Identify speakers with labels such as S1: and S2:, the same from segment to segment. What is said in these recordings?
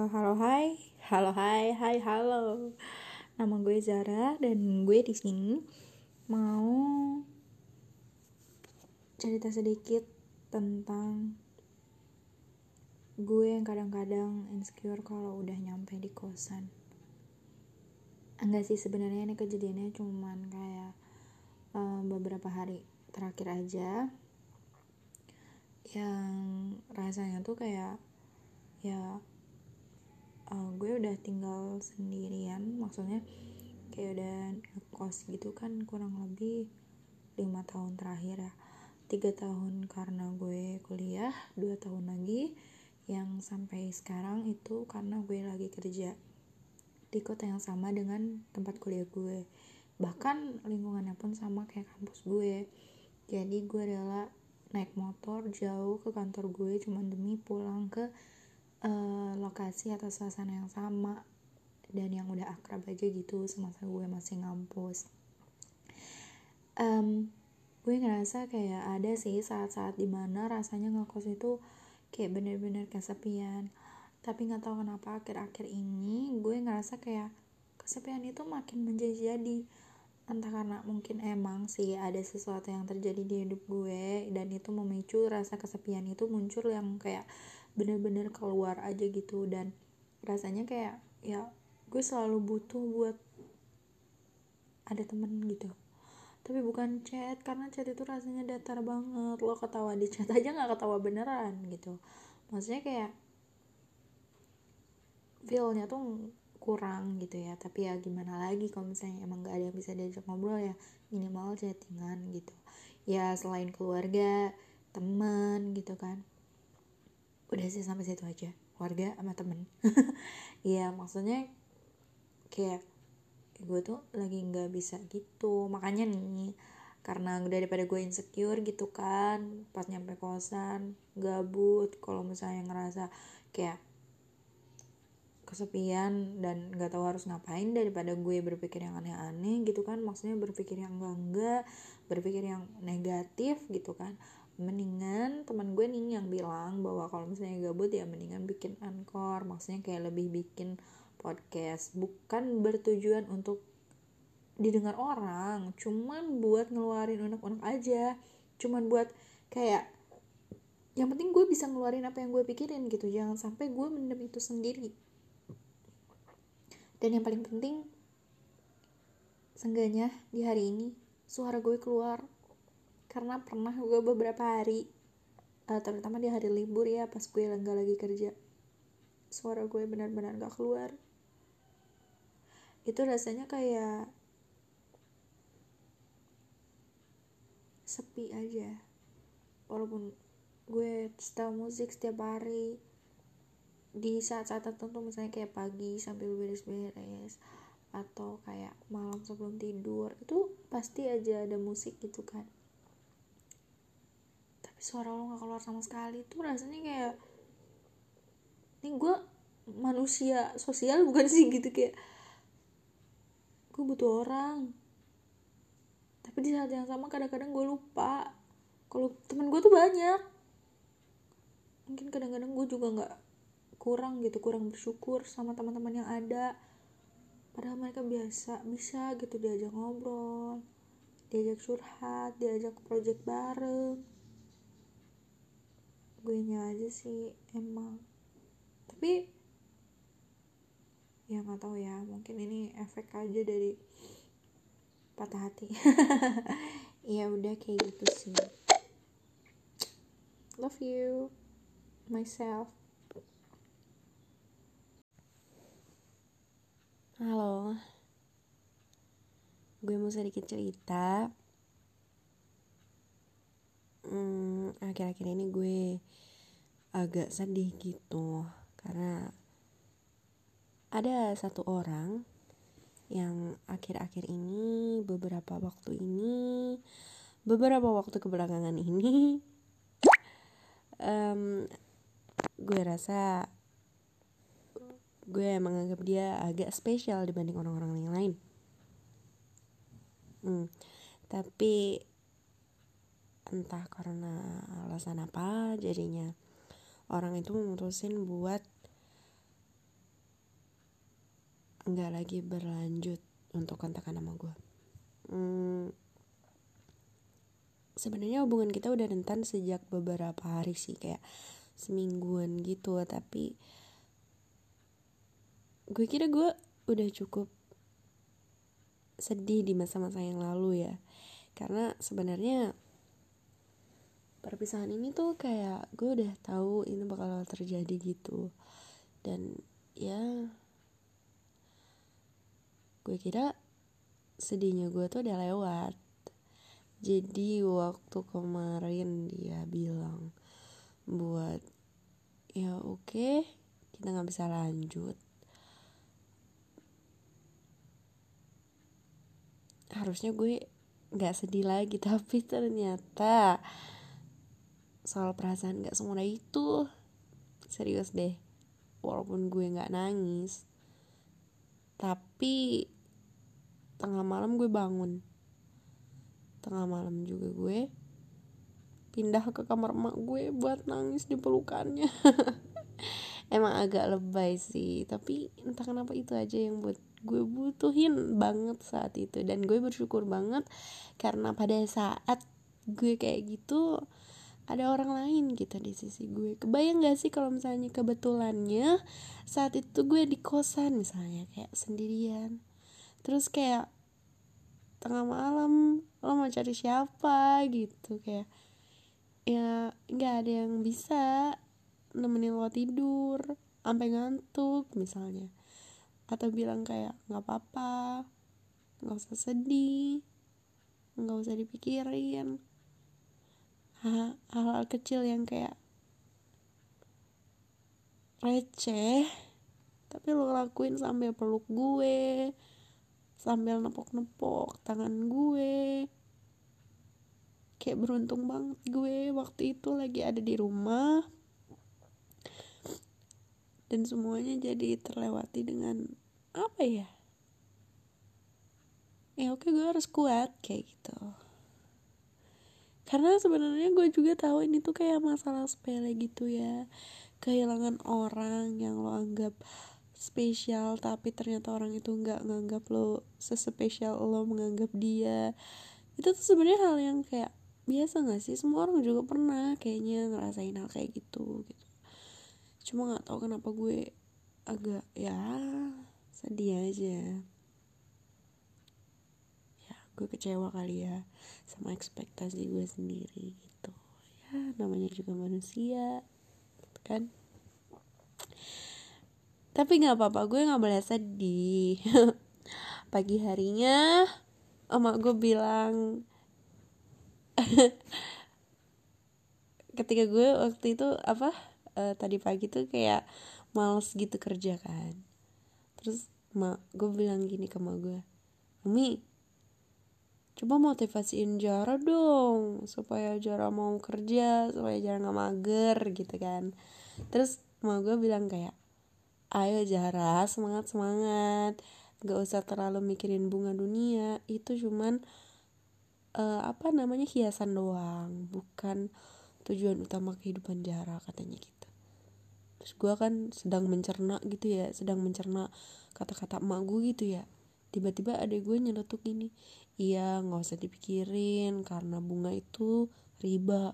S1: Uh, halo hai, halo hai, hai halo. Nama gue Zara dan gue di sini mau cerita sedikit tentang gue yang kadang-kadang insecure kalau udah nyampe di kosan. Enggak sih sebenarnya ini kejadiannya cuman kayak uh, beberapa hari terakhir aja yang rasanya tuh kayak ya uh, gue udah tinggal sendirian maksudnya kayak udah kos gitu kan kurang lebih lima tahun terakhir ya. Tiga tahun karena gue kuliah dua tahun lagi. Yang sampai sekarang itu karena gue lagi kerja di kota yang sama dengan tempat kuliah gue. Bahkan lingkungannya pun sama kayak kampus gue. Jadi gue rela naik motor jauh ke kantor gue cuma demi pulang ke uh, lokasi atau suasana yang sama dan yang udah akrab aja gitu semasa gue masih ngampus. Um, gue ngerasa kayak ada sih saat-saat di mana rasanya ngekos itu kayak bener-bener kesepian. Tapi nggak tahu kenapa akhir-akhir ini gue ngerasa kayak kesepian itu makin menjadi-jadi. Entah karena mungkin emang sih ada sesuatu yang terjadi di hidup gue dan itu memicu rasa kesepian itu muncul yang kayak bener-bener keluar aja gitu. Dan rasanya kayak ya gue selalu butuh buat ada temen gitu. Tapi bukan chat karena chat itu rasanya datar banget. Lo ketawa di chat aja nggak ketawa beneran gitu. Maksudnya kayak feelnya tuh kurang gitu ya. Tapi ya gimana lagi kalau misalnya emang gak ada yang bisa diajak ngobrol ya minimal chattingan gitu. Ya selain keluarga teman gitu kan udah sih sampai situ aja. Warga sama temen. Iya maksudnya kayak gue tuh lagi nggak bisa gitu. Makanya nih karena daripada gue insecure gitu kan pas nyampe kosan gabut kalau misalnya ngerasa kayak kesepian dan nggak tahu harus ngapain daripada gue berpikir yang aneh-aneh gitu kan. Maksudnya berpikir yang enggak-enggak berpikir yang negatif gitu kan mendingan teman gue nih yang bilang bahwa kalau misalnya gabut ya mendingan bikin ankor maksudnya kayak lebih bikin podcast. Bukan bertujuan untuk didengar orang. Cuman buat ngeluarin unek-unek aja. Cuman buat kayak yang penting gue bisa ngeluarin apa yang gue pikirin gitu. Jangan sampai gue mendem itu sendiri. Dan yang paling penting seenggaknya di hari ini suara gue keluar karena pernah gue beberapa hari uh, terutama di hari libur ya pas gue nggak lagi kerja. Suara gue benar-benar gak keluar. Itu rasanya kayak sepi aja. Walaupun gue setel musik setiap hari di saat-saat tertentu misalnya kayak pagi sambil beres-beres atau kayak malam sebelum tidur itu pasti aja ada musik gitu kan suara lo gak keluar sama sekali. Tuh rasanya kayak ini gue manusia sosial bukan sih gitu kayak gue butuh orang. Tapi di saat yang sama kadang-kadang gue lupa. Kalau temen gue tuh banyak. Mungkin kadang-kadang gue juga nggak kurang gitu kurang bersyukur sama teman-teman yang ada. Padahal mereka biasa bisa gitu diajak ngobrol diajak curhat diajak project bareng gue nya aja sih emang. Tapi ya nggak tahu ya mungkin ini efek aja dari patah hati. Ya udah kayak gitu sih. Love you myself. Halo. Gue mau sedikit cerita. Hmm, akhir-akhir ini gue agak sedih gitu. Karena ada satu orang yang akhir-akhir ini beberapa waktu ini beberapa waktu kebelakangan ini um, gue rasa gue menganggap dia agak spesial dibanding orang-orang yang lain. Hmm, tapi entah karena alasan apa jadinya orang itu memutusin buat
S2: nggak lagi berlanjut untuk kontakan sama gue hmm, sebenarnya hubungan kita udah rentan sejak beberapa hari sih kayak semingguan gitu tapi gue kira gue udah cukup sedih di masa-masa yang lalu ya. Karena sebenarnya perpisahan ini tuh kayak gue udah tahu ini bakal terjadi gitu. Dan ya gue kira sedihnya gue tuh udah lewat. Jadi waktu kemarin dia bilang buat ya oke okay, kita nggak bisa lanjut. Harusnya gue nggak sedih lagi tapi ternyata soal perasaan nggak semudah itu. Serius deh walaupun gue nggak nangis. Tapi tengah malam gue bangun. Tengah malam juga gue pindah ke kamar emak gue buat nangis di pelukannya. Emang agak lebay sih tapi entah kenapa itu aja yang buat gue butuhin banget saat itu. Dan gue bersyukur banget karena pada saat gue kayak gitu ada orang lain gitu di sisi gue. Kebayang gak sih kalau misalnya kebetulannya saat itu gue di kosan misalnya kayak sendirian. Terus kayak tengah malam lo mau cari siapa? gitu kayak ya nggak ada yang bisa nemenin lo tidur sampai ngantuk misalnya. Atau bilang kayak nggak apa-apa nggak usah sedih nggak usah dipikirin hal-hal kecil yang kayak receh tapi lo lakuin sambil peluk gue sambil nepok-nepok tangan gue. Kayak beruntung banget gue waktu itu lagi ada di rumah. Dan semuanya jadi terlewati dengan apa ya? Ya oke gue harus kuat kayak gitu karena sebenarnya gue juga tahu ini tuh kayak masalah sepele gitu ya. Kehilangan orang yang lo anggap spesial tapi ternyata orang itu nggak nganggap lo sespesial lo menganggap dia. Itu tuh sebenarnya hal yang kayak biasa nggak sih? Semua orang juga pernah kayaknya ngerasain hal kayak gitu gitu. Cuma nggak tahu kenapa gue agak ya sedih aja gue kecewa kali ya sama ekspektasi gue sendiri gitu. Ya namanya juga manusia kan? Tapi nggak apa-apa gue nggak boleh sedih. Pagi harinya emak gue bilang ketika gue waktu itu apa uh, tadi pagi tuh kayak males gitu kerja kan. Terus mak gue bilang gini ke emak gue Mami coba motivasiin Jara dong supaya Jara mau kerja supaya Jara nggak mager gitu kan. Terus emak gue bilang kayak ayo Zahra semangat semangat. Gak usah terlalu mikirin bunga dunia. Itu cuman uh, apa namanya hiasan doang bukan tujuan utama kehidupan Zahra katanya gitu. Terus gue kan sedang mencerna gitu ya sedang mencerna kata-kata emak gue gitu ya. Tiba-tiba ada gue nyeletuk gini iya nggak usah dipikirin karena bunga itu riba.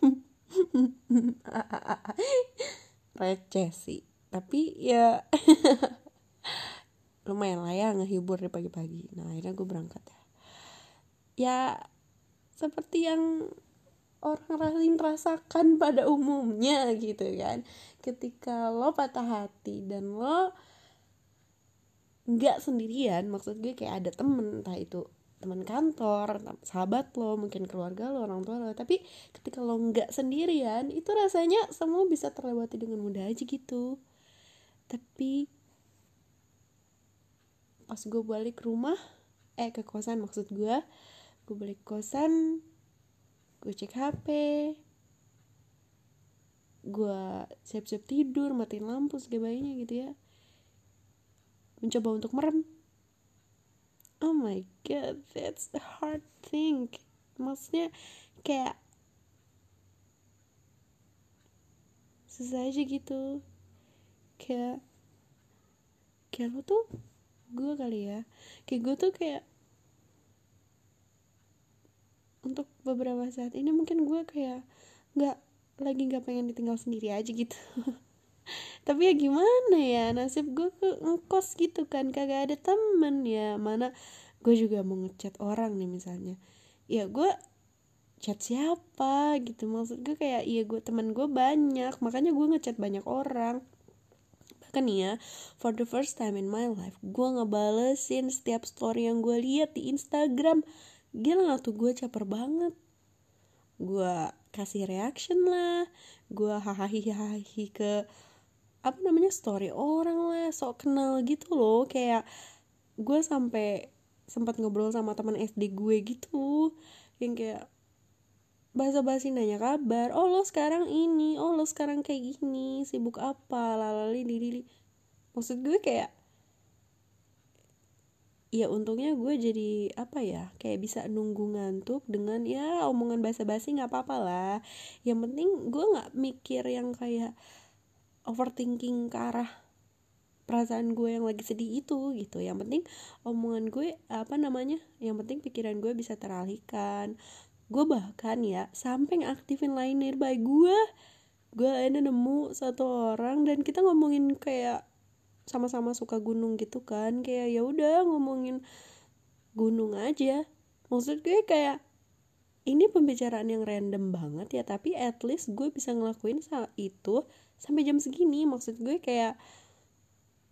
S2: Receh sih tapi ya lumayan lah ya ngehibur di pagi-pagi. Nah akhirnya gue berangkat ya. Ya seperti yang orang lain rasakan pada umumnya gitu kan. Ketika lo patah hati dan lo nggak sendirian. Maksud gue kayak ada temen entah itu teman kantor sahabat lo mungkin keluarga lo orang tua lo. Tapi ketika lo nggak sendirian itu rasanya semua bisa terlewati dengan mudah aja gitu. Tapi pas gue balik rumah eh ke kosan maksud gue gue balik kosan gue cek hp gue siap-siap tidur matiin lampu segalanya gitu ya mencoba untuk merem. Oh my god that's the hard thing. Maksudnya kayak susah aja gitu. Kayak kayak lo tuh gue kali ya kayak gue tuh kayak untuk beberapa saat ini mungkin gue kayak nggak lagi nggak pengen ditinggal sendiri aja gitu tapi ya gimana ya nasib gue ke ngkos gitu kan kagak ada temen ya. Mana gue juga mau ngechat orang nih misalnya. Ya gue chat siapa gitu maksud gue kayak iya gue teman gue banyak makanya gue ngechat banyak orang. Bahkan ya for the first time in my life gue ngebalesin setiap story yang gue lihat di Instagram. Gila tuh gue caper banget. Gue kasih reaction lah gue hahaha ke apa namanya story orang lah sok kenal gitu loh. Kayak gue sampai sempat ngobrol sama teman SD gue gitu yang kayak bahasa basi nanya kabar oh lo sekarang ini oh lo sekarang kayak gini sibuk apa lalali lili maksud gue kayak ya untungnya gue jadi apa ya kayak bisa nunggu ngantuk dengan ya omongan basa-basi nggak apa-apa lah. Yang penting gue nggak mikir yang kayak overthinking ke arah perasaan gue yang lagi sedih itu gitu. Yang penting omongan gue apa namanya yang penting pikiran gue bisa teralihkan. Gue bahkan ya sampai ngaktifin line nearby gue. Gue ini nemu satu orang dan kita ngomongin kayak sama-sama suka gunung gitu kan. Kayak ya udah ngomongin gunung aja. Maksud gue kayak ini pembicaraan yang random banget ya tapi at least gue bisa ngelakuin saat itu sampai jam segini. Maksud gue kayak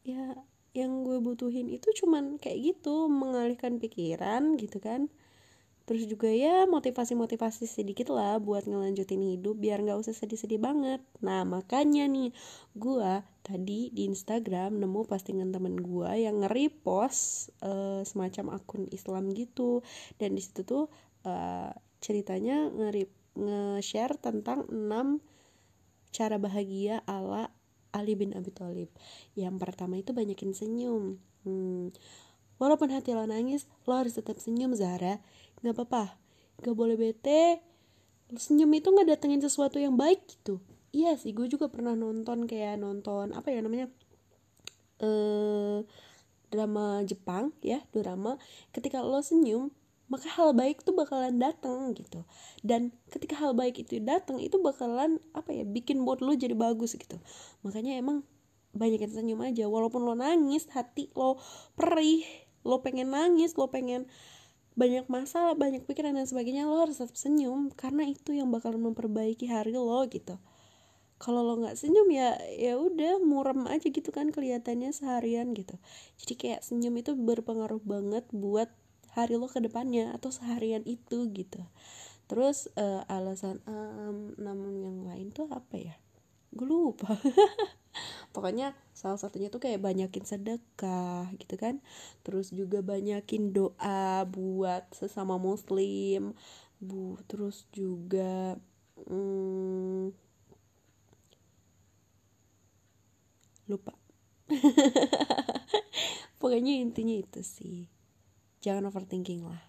S2: ya yang gue butuhin itu cuman kayak gitu mengalihkan pikiran gitu kan. Terus juga ya motivasi-motivasi sedikit lah buat ngelanjutin hidup biar nggak usah sedih-sedih banget. Nah makanya nih gue tadi di Instagram nemu postingan temen gue yang nge-repost uh, semacam akun Islam gitu. Dan di situ tuh uh, ceritanya nge-share tentang 6 cara bahagia ala Ali bin Abi Thalib. Yang pertama itu banyakin senyum. Hmm, walaupun hati lo nangis lo harus tetap senyum Zara nggak apa-apa. Nggak boleh bete. Senyum itu nggak datengin sesuatu yang baik gitu. Iya sih gue juga pernah nonton kayak nonton apa ya namanya eh drama Jepang ya drama. Ketika lo senyum maka hal baik tuh bakalan datang gitu. Dan ketika hal baik itu datang itu bakalan apa ya bikin mood lo jadi bagus gitu. Makanya emang banyak yang senyum aja. Walaupun lo nangis hati lo perih lo pengen nangis lo pengen banyak masalah banyak pikiran dan sebagainya lo harus tetap senyum. Karena itu yang bakal memperbaiki hari lo gitu. Kalau lo nggak senyum ya ya udah muram aja gitu kan kelihatannya seharian gitu. Jadi kayak senyum itu berpengaruh banget buat hari lo ke depannya atau seharian itu gitu. Terus uh, alasan um, namun yang lain tuh apa ya? Gue lupa. Pokoknya salah satunya tuh kayak banyakin sedekah gitu kan. Terus juga banyakin doa buat sesama muslim. Bu terus juga hmm, lupa. Pokoknya intinya itu sih jangan overthinking lah.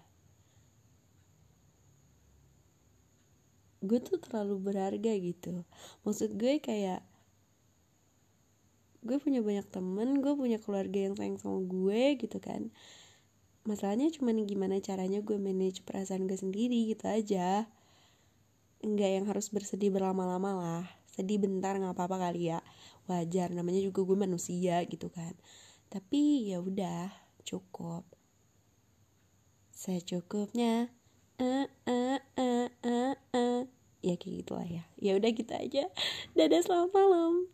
S2: Gue tuh terlalu berharga gitu. Maksud gue kayak gue punya banyak temen gue punya keluarga yang sayang sama gue gitu kan. Masalahnya cuma gimana caranya gue manage perasaan gue sendiri gitu aja. Enggak yang harus bersedih berlama-lama lah. Sedih bentar nggak apa-apa kali ya. Wajar namanya juga gue manusia gitu kan. Tapi ya udah cukup secukupnya. Uh, uh, uh, uh, uh. ya kayak gitulah ya. Ya udah gitu aja. Dadah selamat malam